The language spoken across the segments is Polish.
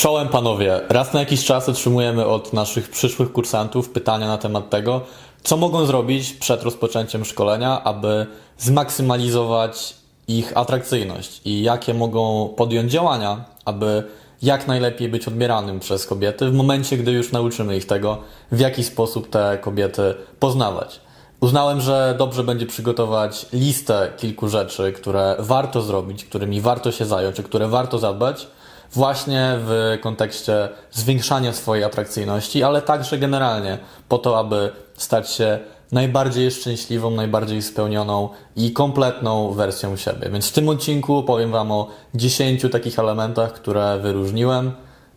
Czołem panowie, raz na jakiś czas otrzymujemy od naszych przyszłych kursantów pytania na temat tego, co mogą zrobić przed rozpoczęciem szkolenia, aby zmaksymalizować ich atrakcyjność i jakie mogą podjąć działania, aby jak najlepiej być odbieranym przez kobiety w momencie, gdy już nauczymy ich tego, w jaki sposób te kobiety poznawać. Uznałem, że dobrze będzie przygotować listę kilku rzeczy, które warto zrobić, którymi warto się zająć, o które warto zadbać, właśnie w kontekście zwiększania swojej atrakcyjności, ale także generalnie po to, aby stać się najbardziej szczęśliwą, najbardziej spełnioną i kompletną wersją siebie. Więc w tym odcinku powiem Wam o 10 takich elementach, które wyróżniłem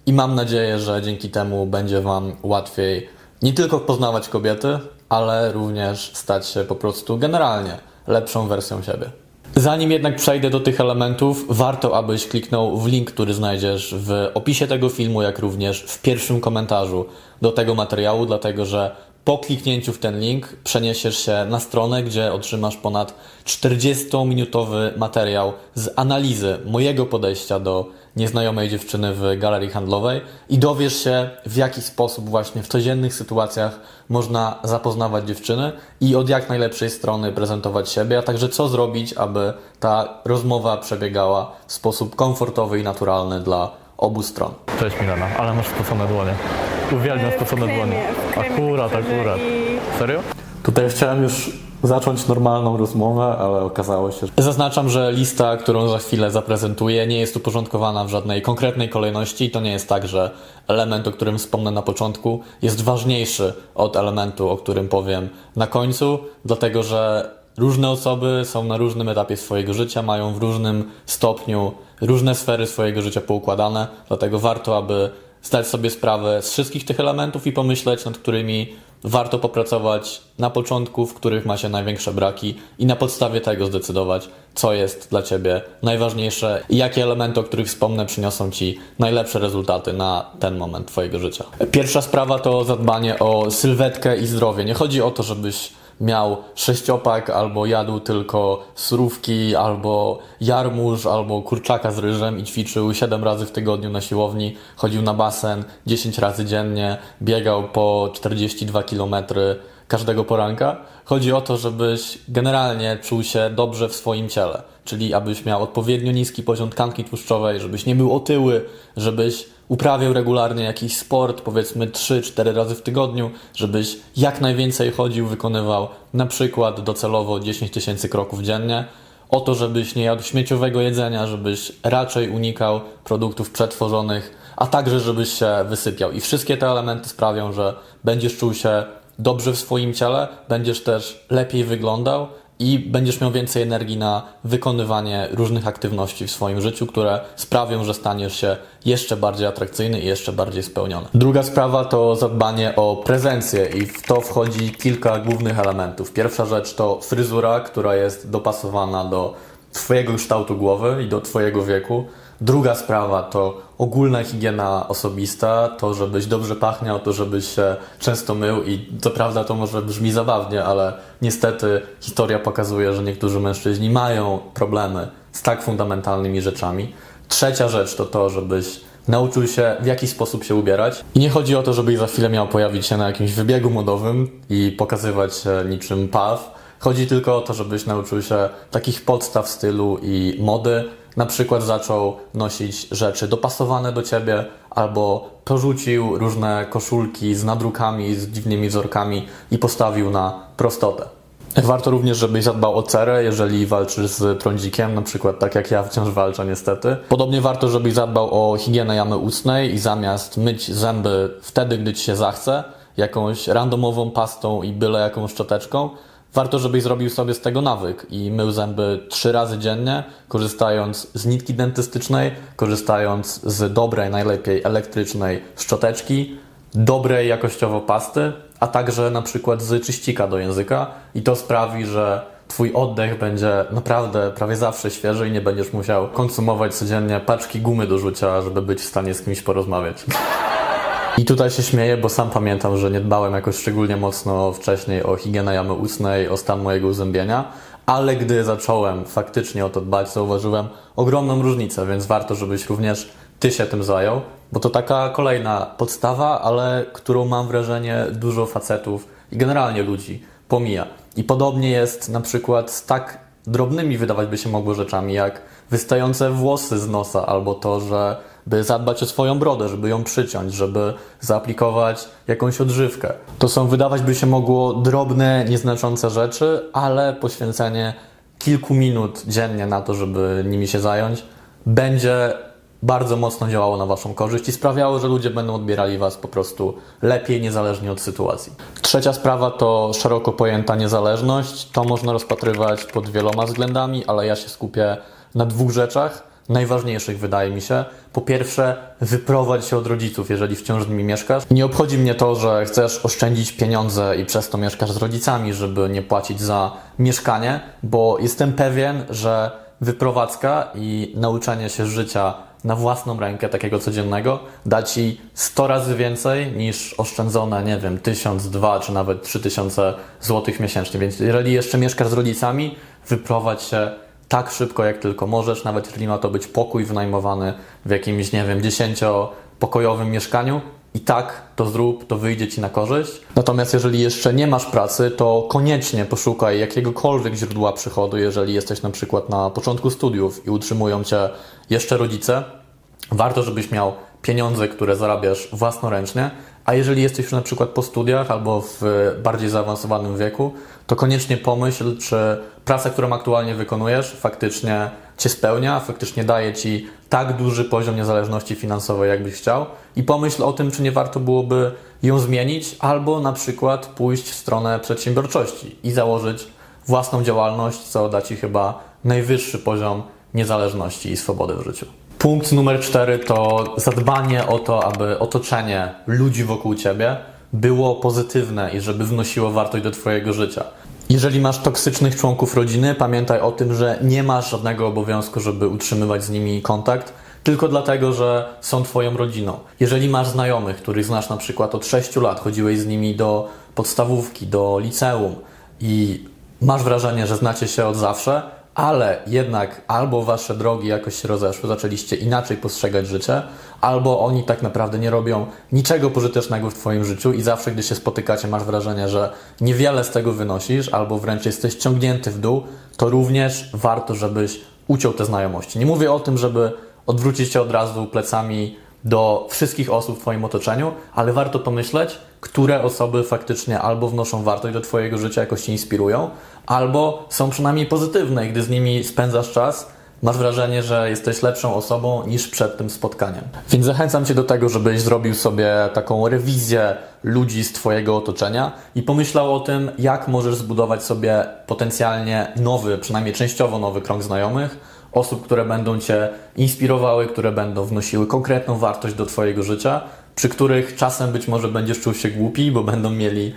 i mam nadzieję, że dzięki temu będzie Wam łatwiej nie tylko poznawać kobiety, ale również stać się po prostu generalnie lepszą wersją siebie. Zanim jednak przejdę do tych elementów, warto abyś kliknął w link, który znajdziesz w opisie tego filmu, jak również w pierwszym komentarzu do tego materiału, dlatego że po kliknięciu w ten link przeniesiesz się na stronę, gdzie otrzymasz ponad 40-minutowy materiał z analizy mojego podejścia do nieznajomej dziewczyny w galerii handlowej i dowiesz się, w jaki sposób właśnie w codziennych sytuacjach można zapoznawać dziewczyny i od jak najlepszej strony prezentować siebie, a także co zrobić, aby ta rozmowa przebiegała w sposób komfortowy i naturalny dla obu stron. Cześć Milena, ale masz spocone dłonie. Uwielbiam W spocone dłonie. Akurat, makijażu akurat. Serio? Tutaj chciałem już zacząć normalną rozmowę, ale okazało się, że... Zaznaczam, że lista, którą za chwilę zaprezentuję, nie jest uporządkowana w żadnej konkretnej kolejności. To nie jest tak, że element, o którym wspomnę na początku, jest ważniejszy od elementu, o którym powiem na końcu, dlatego że różne osoby są na różnym etapie swojego życia, mają w różnym stopniu różne sfery swojego życia poukładane, dlatego warto, aby zdać sobie sprawę z wszystkich tych elementów i pomyśleć, nad którymi warto popracować na początku, w których ma się największe braki i na podstawie tego zdecydować, co jest dla Ciebie najważniejsze i jakie elementy, o których wspomnę, przyniosą Ci najlepsze rezultaty na ten moment Twojego życia. Pierwsza sprawa to zadbanie o sylwetkę i zdrowie. Nie chodzi o to, żebyś miał sześciopak, albo jadł tylko surówki, albo jarmuż, albo kurczaka z ryżem i ćwiczył 7 razy w tygodniu na siłowni, chodził na basen 10 razy dziennie, biegał po 42 km każdego poranka. Chodzi o to, żebyś generalnie czuł się dobrze w swoim ciele, czyli abyś miał odpowiednio niski poziom tkanki tłuszczowej, żebyś nie był otyły, żebyś uprawiał regularnie jakiś sport, powiedzmy 3-4 razy w tygodniu, żebyś jak najwięcej chodził, wykonywał na przykład docelowo 10 tysięcy kroków dziennie. O to, żebyś nie jadł śmieciowego jedzenia, żebyś raczej unikał produktów przetworzonych, a także żebyś się wysypiał. I wszystkie te elementy sprawią, że będziesz czuł się dobrze w swoim ciele, będziesz też lepiej wyglądał i będziesz miał więcej energii na wykonywanie różnych aktywności w swoim życiu, które sprawią, że staniesz się jeszcze bardziej atrakcyjny i jeszcze bardziej spełniony. Druga sprawa to zadbanie o prezencję i w to wchodzi kilka głównych elementów. Pierwsza rzecz to fryzura, która jest dopasowana do Twojego kształtu głowy i do Twojego wieku. Druga sprawa to ogólna higiena osobista, to żebyś dobrze pachniał, to żebyś się często mył i co prawda to może brzmi zabawnie, ale niestety historia pokazuje, że niektórzy mężczyźni mają problemy z tak fundamentalnymi rzeczami. Trzecia rzecz to to, żebyś nauczył się w jaki sposób się ubierać. I nie chodzi o to, żebyś za chwilę miał pojawić się na jakimś wybiegu modowym i pokazywać się niczym paw. Chodzi tylko o to, żebyś nauczył się takich podstaw stylu i mody. Na przykład zaczął nosić rzeczy dopasowane do ciebie, albo porzucił różne koszulki z nadrukami, z dziwnymi wzorkami i postawił na prostotę. Warto również, żebyś zadbał o cerę, jeżeli walczysz z trądzikiem, na przykład tak jak ja wciąż walczę niestety. Podobnie warto, żebyś zadbał o higienę jamy ustnej i zamiast myć zęby wtedy, gdy ci się zachce, jakąś randomową pastą i byle jaką szczoteczką, warto, żebyś zrobił sobie z tego nawyk i mył zęby trzy razy dziennie, korzystając z nitki dentystycznej, korzystając z dobrej, najlepiej elektrycznej szczoteczki, dobrej jakościowo pasty, a także na przykład z czyścika do języka i to sprawi, że Twój oddech będzie naprawdę prawie zawsze świeży i nie będziesz musiał konsumować codziennie paczki gumy do rzucia, żeby być w stanie z kimś porozmawiać. I tutaj się śmieję, bo sam pamiętam, że nie dbałem jakoś szczególnie mocno wcześniej o higienę jamy ustnej, o stan mojego uzębienia, ale gdy zacząłem faktycznie o to dbać, zauważyłem ogromną różnicę, więc warto, żebyś również Ty się tym zajął. Bo to taka kolejna podstawa, ale którą mam wrażenie dużo facetów i generalnie ludzi pomija. I podobnie jest na przykład z tak drobnymi wydawać by się mogło rzeczami, jak wystające włosy z nosa, albo to, że by zadbać o swoją brodę, żeby ją przyciąć, żeby zaaplikować jakąś odżywkę. To są wydawać by się mogło drobne, nieznaczące rzeczy, ale poświęcenie kilku minut dziennie na to, żeby nimi się zająć, będzie bardzo mocno działało na Waszą korzyść i sprawiało, że ludzie będą odbierali Was po prostu lepiej, niezależnie od sytuacji. Trzecia sprawa to szeroko pojęta niezależność. To można rozpatrywać pod wieloma względami, ale ja się skupię na dwóch rzeczach najważniejszych, wydaje mi się. Po pierwsze, wyprowadź się od rodziców, jeżeli wciąż z nimi mieszkasz. Nie obchodzi mnie to, że chcesz oszczędzić pieniądze i przez to mieszkasz z rodzicami, żeby nie płacić za mieszkanie, bo jestem pewien, że wyprowadzka i nauczenie się życia na własną rękę, takiego codziennego, da ci 100 razy więcej niż oszczędzone, nie wiem, 1000, 2 czy nawet 3000 złotych miesięcznie. Więc jeżeli jeszcze mieszkasz z rodzicami, wyprowadź się tak szybko, jak tylko możesz, nawet jeżeli ma to być pokój wynajmowany w jakimś, nie wiem, dziesięciopokojowym mieszkaniu, i tak to zrób, to wyjdzie ci na korzyść. Natomiast jeżeli jeszcze nie masz pracy, to koniecznie poszukaj jakiegokolwiek źródła przychodu, jeżeli jesteś na przykład na początku studiów i utrzymują cię jeszcze rodzice. Warto, żebyś miał pieniądze, które zarabiasz własnoręcznie, a jeżeli jesteś już na przykład po studiach albo w bardziej zaawansowanym wieku, to koniecznie pomyśl, czy praca, którą aktualnie wykonujesz, faktycznie Cię spełnia, faktycznie daje Ci tak duży poziom niezależności finansowej, jakbyś chciał, i pomyśl o tym, czy nie warto byłoby ją zmienić, albo na przykład pójść w stronę przedsiębiorczości i założyć własną działalność, co da Ci chyba najwyższy poziom niezależności i swobody w życiu. Punkt numer cztery to zadbanie o to, aby otoczenie ludzi wokół Ciebie było pozytywne i żeby wnosiło wartość do Twojego życia. Jeżeli masz toksycznych członków rodziny, pamiętaj o tym, że nie masz żadnego obowiązku, żeby utrzymywać z nimi kontakt, tylko dlatego, że są Twoją rodziną. Jeżeli masz znajomych, których znasz na przykład od 6 lat, chodziłeś z nimi do podstawówki, do liceum i masz wrażenie, że znacie się od zawsze, ale jednak albo wasze drogi jakoś się rozeszły, zaczęliście inaczej postrzegać życie, albo oni tak naprawdę nie robią niczego pożytecznego w Twoim życiu i zawsze, gdy się spotykacie, masz wrażenie, że niewiele z tego wynosisz, albo wręcz jesteś ciągnięty w dół, to również warto, żebyś uciął te znajomości. Nie mówię o tym, żeby odwrócić się od razu plecami do wszystkich osób w Twoim otoczeniu, ale warto pomyśleć, które osoby faktycznie albo wnoszą wartość do Twojego życia, jakoś Cię inspirują, albo są przynajmniej pozytywne, gdy z nimi spędzasz czas, masz wrażenie, że jesteś lepszą osobą niż przed tym spotkaniem. Więc zachęcam Cię do tego, żebyś zrobił sobie taką rewizję ludzi z Twojego otoczenia i pomyślał o tym, jak możesz zbudować sobie potencjalnie nowy, przynajmniej częściowo nowy krąg znajomych, osób, które będą Cię inspirowały, które będą wnosiły konkretną wartość do Twojego życia, przy których czasem być może będziesz czuł się głupi, bo będą mieli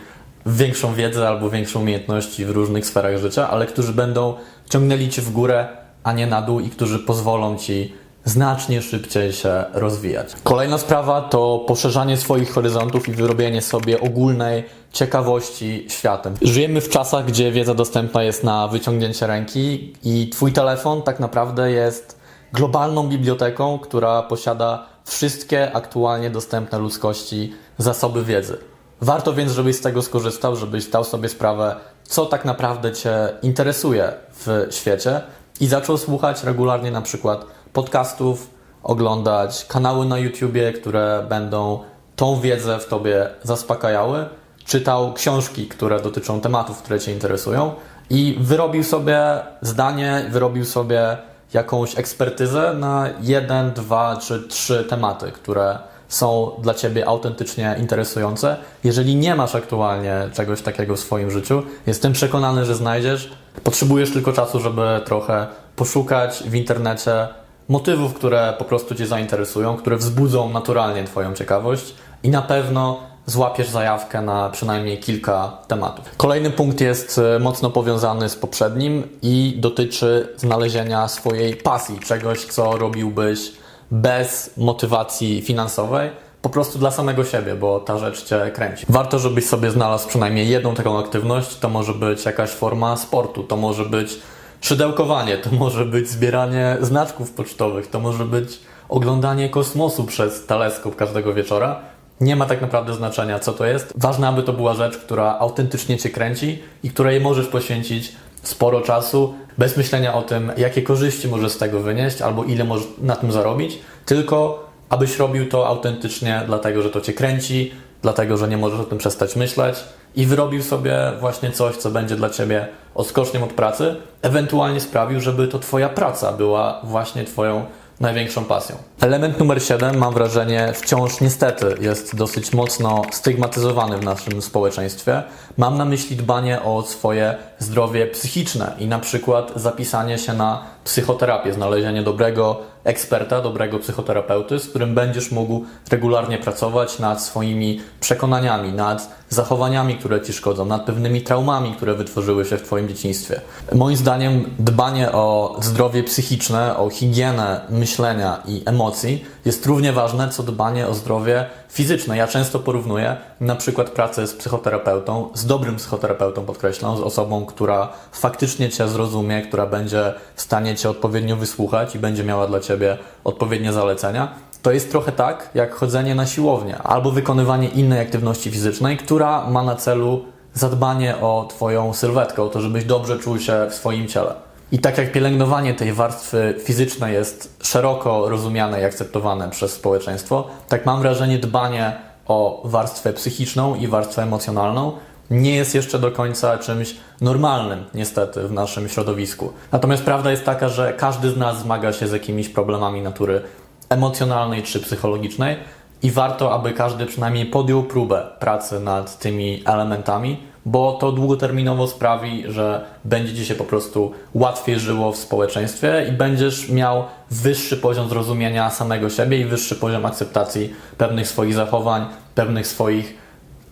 większą wiedzę albo większą umiejętności w różnych sferach życia, ale którzy będą ciągnęli Cię w górę, a nie na dół i którzy pozwolą Ci znacznie szybciej się rozwijać. Kolejna sprawa to poszerzanie swoich horyzontów i wyrobienie sobie ogólnej ciekawości światem. Żyjemy w czasach, gdzie wiedza dostępna jest na wyciągnięcie ręki i Twój telefon tak naprawdę jest globalną biblioteką, która posiada wszystkie aktualnie dostępne ludzkości zasoby wiedzy. Warto więc, żebyś z tego skorzystał, żebyś zdał sobie sprawę, co tak naprawdę Cię interesuje w świecie i zaczął słuchać regularnie na przykład podcastów, oglądać kanały na YouTubie, które będą tą wiedzę w Tobie zaspokajały, czytał książki, które dotyczą tematów, które Cię interesują i wyrobił sobie zdanie, wyrobił sobie jakąś ekspertyzę na jeden, dwa czy trzy tematy, które są dla Ciebie autentycznie interesujące. Jeżeli nie masz aktualnie czegoś takiego w swoim życiu, jestem przekonany, że znajdziesz. Potrzebujesz tylko czasu, żeby trochę poszukać w internecie motywów, które po prostu Cię zainteresują, które wzbudzą naturalnie Twoją ciekawość i na pewno złapiesz zajawkę na przynajmniej kilka tematów. Kolejny punkt jest e, mocno powiązany z poprzednim i dotyczy znalezienia swojej pasji, czegoś, co robiłbyś bez motywacji finansowej, po prostu dla samego siebie, bo ta rzecz cię kręci. Warto, żebyś sobie znalazł przynajmniej jedną taką aktywność. To może być jakaś forma sportu, to może być szydełkowanie, to może być zbieranie znaczków pocztowych, to może być oglądanie kosmosu przez teleskop każdego wieczora. Nie ma tak naprawdę znaczenia, co to jest. Ważne, aby to była rzecz, która autentycznie Cię kręci i której możesz poświęcić sporo czasu, bez myślenia o tym, jakie korzyści możesz z tego wynieść albo ile możesz na tym zarobić, tylko abyś robił to autentycznie, dlatego że to Cię kręci, dlatego że nie możesz o tym przestać myśleć i wyrobił sobie właśnie coś, co będzie dla Ciebie odskoczniem od pracy, ewentualnie sprawił, żeby to Twoja praca była właśnie Twoją największą pasją. Element numer 7, mam wrażenie, wciąż niestety jest dosyć mocno stygmatyzowany w naszym społeczeństwie. Mam na myśli dbanie o swoje zdrowie psychiczne i na przykład zapisanie się na psychoterapię, znalezienie dobrego eksperta, dobrego psychoterapeuty, z którym będziesz mógł regularnie pracować nad swoimi przekonaniami, nad zachowaniami, które ci szkodzą, nad pewnymi traumami, które wytworzyły się w Twoim dzieciństwie. Moim zdaniem dbanie o zdrowie psychiczne, o higienę myślenia i emocji jest równie ważne, co dbanie o zdrowie fizyczne. Ja często porównuję na przykład pracę z psychoterapeutą, z dobrym psychoterapeutą podkreślam, z osobą, która faktycznie Cię zrozumie, która będzie w stanie Cię odpowiednio wysłuchać i będzie miała dla Ciebie odpowiednie zalecenia. To jest trochę tak, jak chodzenie na siłownię albo wykonywanie innej aktywności fizycznej, która ma na celu zadbanie o Twoją sylwetkę, o to, żebyś dobrze czuł się w swoim ciele. I tak jak pielęgnowanie tej warstwy fizycznej jest szeroko rozumiane i akceptowane przez społeczeństwo, tak mam wrażenie dbanie o warstwę psychiczną i warstwę emocjonalną nie jest jeszcze do końca czymś normalnym, niestety, w naszym środowisku. Natomiast prawda jest taka, że każdy z nas zmaga się z jakimiś problemami natury emocjonalnej czy psychologicznej i warto, aby każdy przynajmniej podjął próbę pracy nad tymi elementami, bo to długoterminowo sprawi, że będzie ci się po prostu łatwiej żyło w społeczeństwie i będziesz miał wyższy poziom zrozumienia samego siebie i wyższy poziom akceptacji pewnych swoich zachowań, pewnych swoich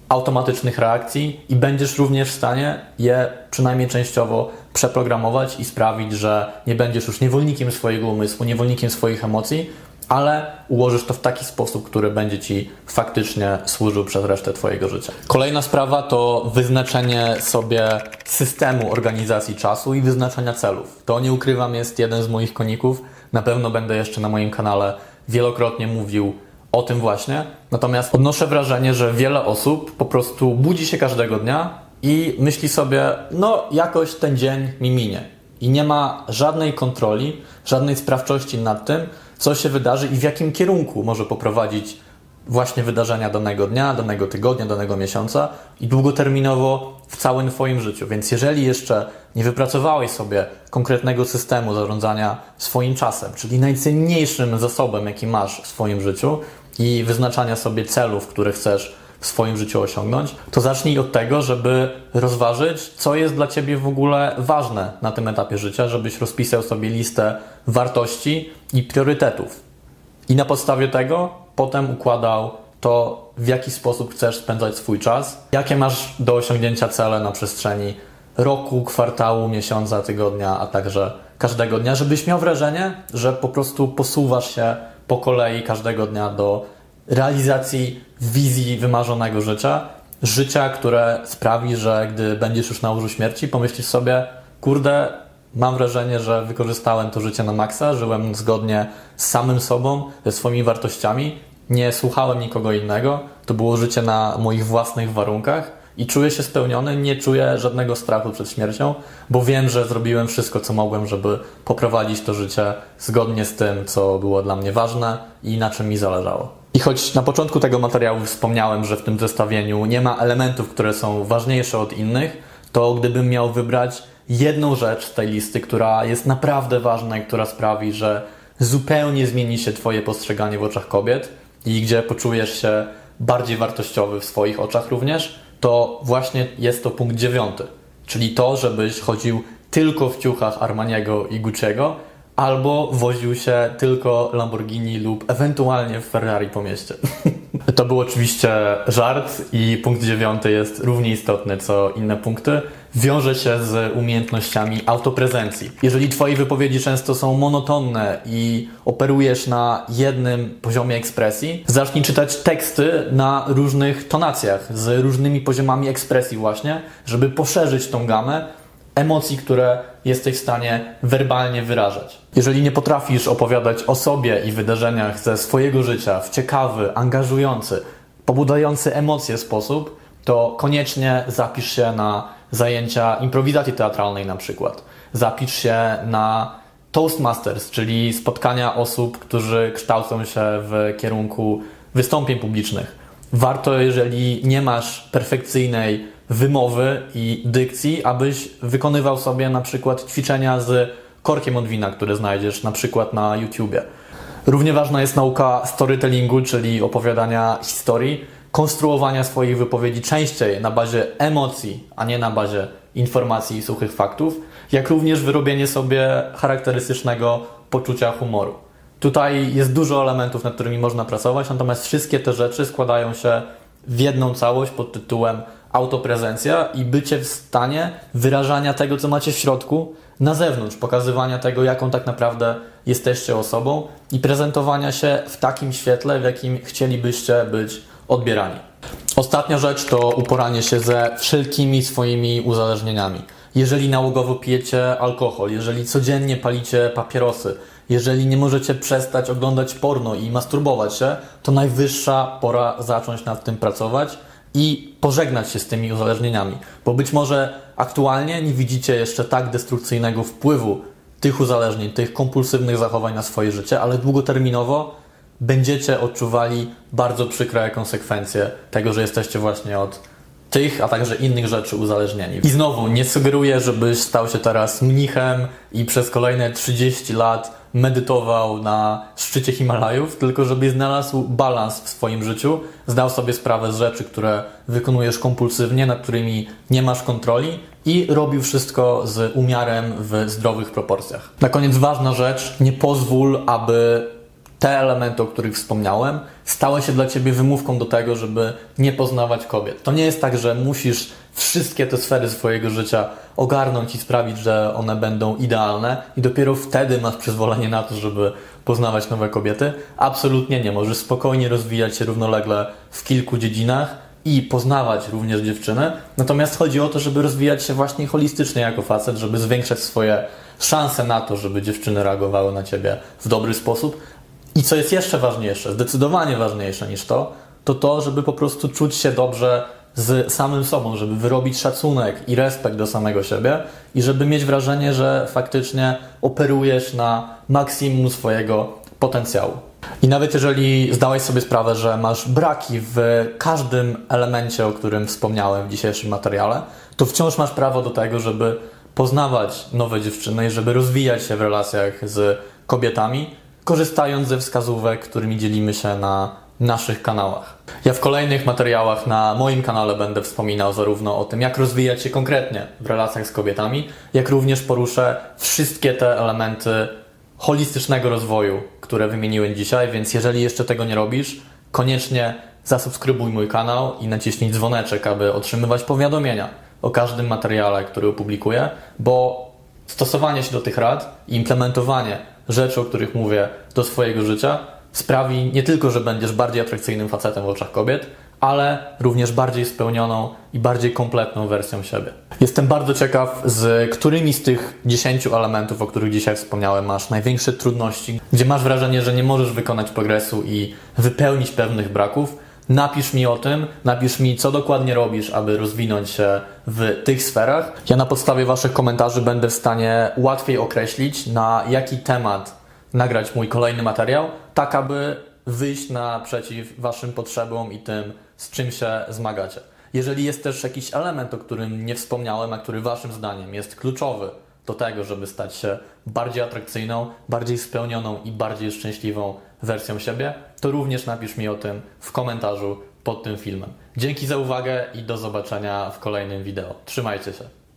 automatycznych reakcji i będziesz również w stanie je przynajmniej częściowo przeprogramować i sprawić, że nie będziesz już niewolnikiem swojego umysłu, niewolnikiem swoich emocji, ale ułożysz to w taki sposób, który będzie Ci faktycznie służył przez resztę Twojego życia. Kolejna sprawa to wyznaczenie sobie systemu organizacji czasu i wyznaczania celów. To nie ukrywam, jest jeden z moich koników. Na pewno będę jeszcze na moim kanale wielokrotnie mówił o tym właśnie. Natomiast odnoszę wrażenie, że wiele osób po prostu budzi się każdego dnia i myśli sobie, no jakoś ten dzień mi minie. I nie ma żadnej kontroli, żadnej sprawczości nad tym, co się wydarzy i w jakim kierunku może poprowadzić właśnie wydarzenia danego dnia, danego tygodnia, danego miesiąca i długoterminowo w całym Twoim życiu. Więc jeżeli jeszcze nie wypracowałeś sobie konkretnego systemu zarządzania swoim czasem, czyli najcenniejszym zasobem, jaki masz w swoim życiu i wyznaczania sobie celów, które chcesz w swoim życiu osiągnąć, to zacznij od tego, żeby rozważyć, co jest dla Ciebie w ogóle ważne na tym etapie życia, żebyś rozpisał sobie listę wartości i priorytetów. I na podstawie tego potem układał to, w jaki sposób chcesz spędzać swój czas, jakie masz do osiągnięcia cele na przestrzeni roku, kwartału, miesiąca, tygodnia, a także każdego dnia, żebyś miał wrażenie, że po prostu posuwasz się po kolei każdego dnia do realizacji wizji wymarzonego życia. Życia, które sprawi, że gdy będziesz już na łożu śmierci, pomyślisz sobie, kurde, mam wrażenie, że wykorzystałem to życie na maksa, żyłem zgodnie z samym sobą, ze swoimi wartościami, nie słuchałem nikogo innego, to było życie na moich własnych warunkach i czuję się spełniony, nie czuję żadnego strachu przed śmiercią, bo wiem, że zrobiłem wszystko, co mogłem, żeby poprowadzić to życie zgodnie z tym, co było dla mnie ważne i na czym mi zależało. I choć na początku tego materiału wspomniałem, że w tym zestawieniu nie ma elementów, które są ważniejsze od innych, to gdybym miał wybrać jedną rzecz z tej listy, która jest naprawdę ważna i która sprawi, że zupełnie zmieni się Twoje postrzeganie w oczach kobiet i gdzie poczujesz się bardziej wartościowy w swoich oczach również, to właśnie jest to punkt dziewiąty. Czyli to, żebyś chodził tylko w ciuchach Armaniego i Gucci'ego, albo woził się tylko Lamborghini lub ewentualnie Ferrari po mieście. To był oczywiście żart i punkt dziewiąty jest równie istotny co inne punkty. Wiąże się z umiejętnościami autoprezencji. Jeżeli Twoje wypowiedzi często są monotonne i operujesz na jednym poziomie ekspresji, zacznij czytać teksty na różnych tonacjach, z różnymi poziomami ekspresji właśnie, żeby poszerzyć tą gamę emocji, które jesteś w stanie werbalnie wyrażać. Jeżeli nie potrafisz opowiadać o sobie i wydarzeniach ze swojego życia w ciekawy, angażujący, pobudzający emocje sposób, to koniecznie zapisz się na zajęcia improwizacji teatralnej na przykład. Zapisz się na Toastmasters, czyli spotkania osób, którzy kształcą się w kierunku wystąpień publicznych. Warto, jeżeli nie masz perfekcyjnej wymowy i dykcji, abyś wykonywał sobie na przykład ćwiczenia z korkiem od wina, które znajdziesz na przykład na YouTubie. Równie ważna jest nauka storytellingu, czyli opowiadania historii, konstruowania swoich wypowiedzi częściej na bazie emocji, a nie na bazie informacji i suchych faktów, jak również wyrobienie sobie charakterystycznego poczucia humoru. Tutaj jest dużo elementów, nad którymi można pracować, natomiast wszystkie te rzeczy składają się w jedną całość pod tytułem autoprezencja i bycie w stanie wyrażania tego, co macie w środku, na zewnątrz, pokazywania tego, jaką tak naprawdę jesteście osobą i prezentowania się w takim świetle, w jakim chcielibyście być odbierani. Ostatnia rzecz to uporanie się ze wszelkimi swoimi uzależnieniami. Jeżeli nałogowo pijecie alkohol, jeżeli codziennie palicie papierosy, jeżeli nie możecie przestać oglądać porno i masturbować się, to najwyższa pora zacząć nad tym pracować i pożegnać się z tymi uzależnieniami. Bo być może aktualnie nie widzicie jeszcze tak destrukcyjnego wpływu tych uzależnień, tych kompulsywnych zachowań na swoje życie, ale długoterminowo będziecie odczuwali bardzo przykre konsekwencje tego, że jesteście właśnie od tych, a także innych rzeczy uzależnieni. I znowu, nie sugeruję, żebyś stał się teraz mnichem i przez kolejne 30 lat medytował na szczycie Himalajów, tylko żebyś znalazł balans w swoim życiu, zdał sobie sprawę z rzeczy, które wykonujesz kompulsywnie, nad którymi nie masz kontroli i robił wszystko z umiarem w zdrowych proporcjach. Na koniec ważna rzecz, nie pozwól, aby te elementy, o których wspomniałem, stały się dla ciebie wymówką do tego, żeby nie poznawać kobiet. To nie jest tak, że musisz wszystkie te sfery swojego życia ogarnąć i sprawić, że one będą idealne i dopiero wtedy masz przyzwolenie na to, żeby poznawać nowe kobiety. Absolutnie nie. Możesz spokojnie rozwijać się równolegle w kilku dziedzinach i poznawać również dziewczyny. Natomiast chodzi o to, żeby rozwijać się właśnie holistycznie jako facet, żeby zwiększać swoje szanse na to, żeby dziewczyny reagowały na ciebie w dobry sposób, i co jest jeszcze ważniejsze, zdecydowanie ważniejsze niż to, to to, żeby po prostu czuć się dobrze z samym sobą, żeby wyrobić szacunek i respekt do samego siebie i żeby mieć wrażenie, że faktycznie operujesz na maksimum swojego potencjału. I nawet jeżeli zdałeś sobie sprawę, że masz braki w każdym elemencie, o którym wspomniałem w dzisiejszym materiale, to wciąż masz prawo do tego, żeby poznawać nowe dziewczyny i żeby rozwijać się w relacjach z kobietami, korzystając ze wskazówek, którymi dzielimy się na naszych kanałach. Ja w kolejnych materiałach na moim kanale będę wspominał zarówno o tym, jak rozwijać się konkretnie w relacjach z kobietami, jak również poruszę wszystkie te elementy holistycznego rozwoju, które wymieniłem dzisiaj, więc jeżeli jeszcze tego nie robisz, koniecznie zasubskrybuj mój kanał i naciśnij dzwoneczek, aby otrzymywać powiadomienia o każdym materiale, który opublikuję, bo stosowanie się do tych rad i implementowanie rzeczy, o których mówię, do swojego życia, sprawi nie tylko, że będziesz bardziej atrakcyjnym facetem w oczach kobiet, ale również bardziej spełnioną i bardziej kompletną wersją siebie. Jestem bardzo ciekaw, z którymi z tych 10 elementów, o których dzisiaj wspomniałem, masz największe trudności, gdzie masz wrażenie, że nie możesz wykonać progresu i wypełnić pewnych braków. Napisz mi o tym, napisz mi, co dokładnie robisz, aby rozwinąć się w tych sferach. Ja na podstawie Waszych komentarzy będę w stanie łatwiej określić, na jaki temat nagrać mój kolejny materiał, tak aby wyjść naprzeciw Waszym potrzebom i tym, z czym się zmagacie. Jeżeli jest też jakiś element, o którym nie wspomniałem, a który Waszym zdaniem jest kluczowy do tego, żeby stać się bardziej atrakcyjną, bardziej spełnioną i bardziej szczęśliwą wersją siebie, to również napisz mi o tym w komentarzu pod tym filmem. Dzięki za uwagę i do zobaczenia w kolejnym wideo. Trzymajcie się.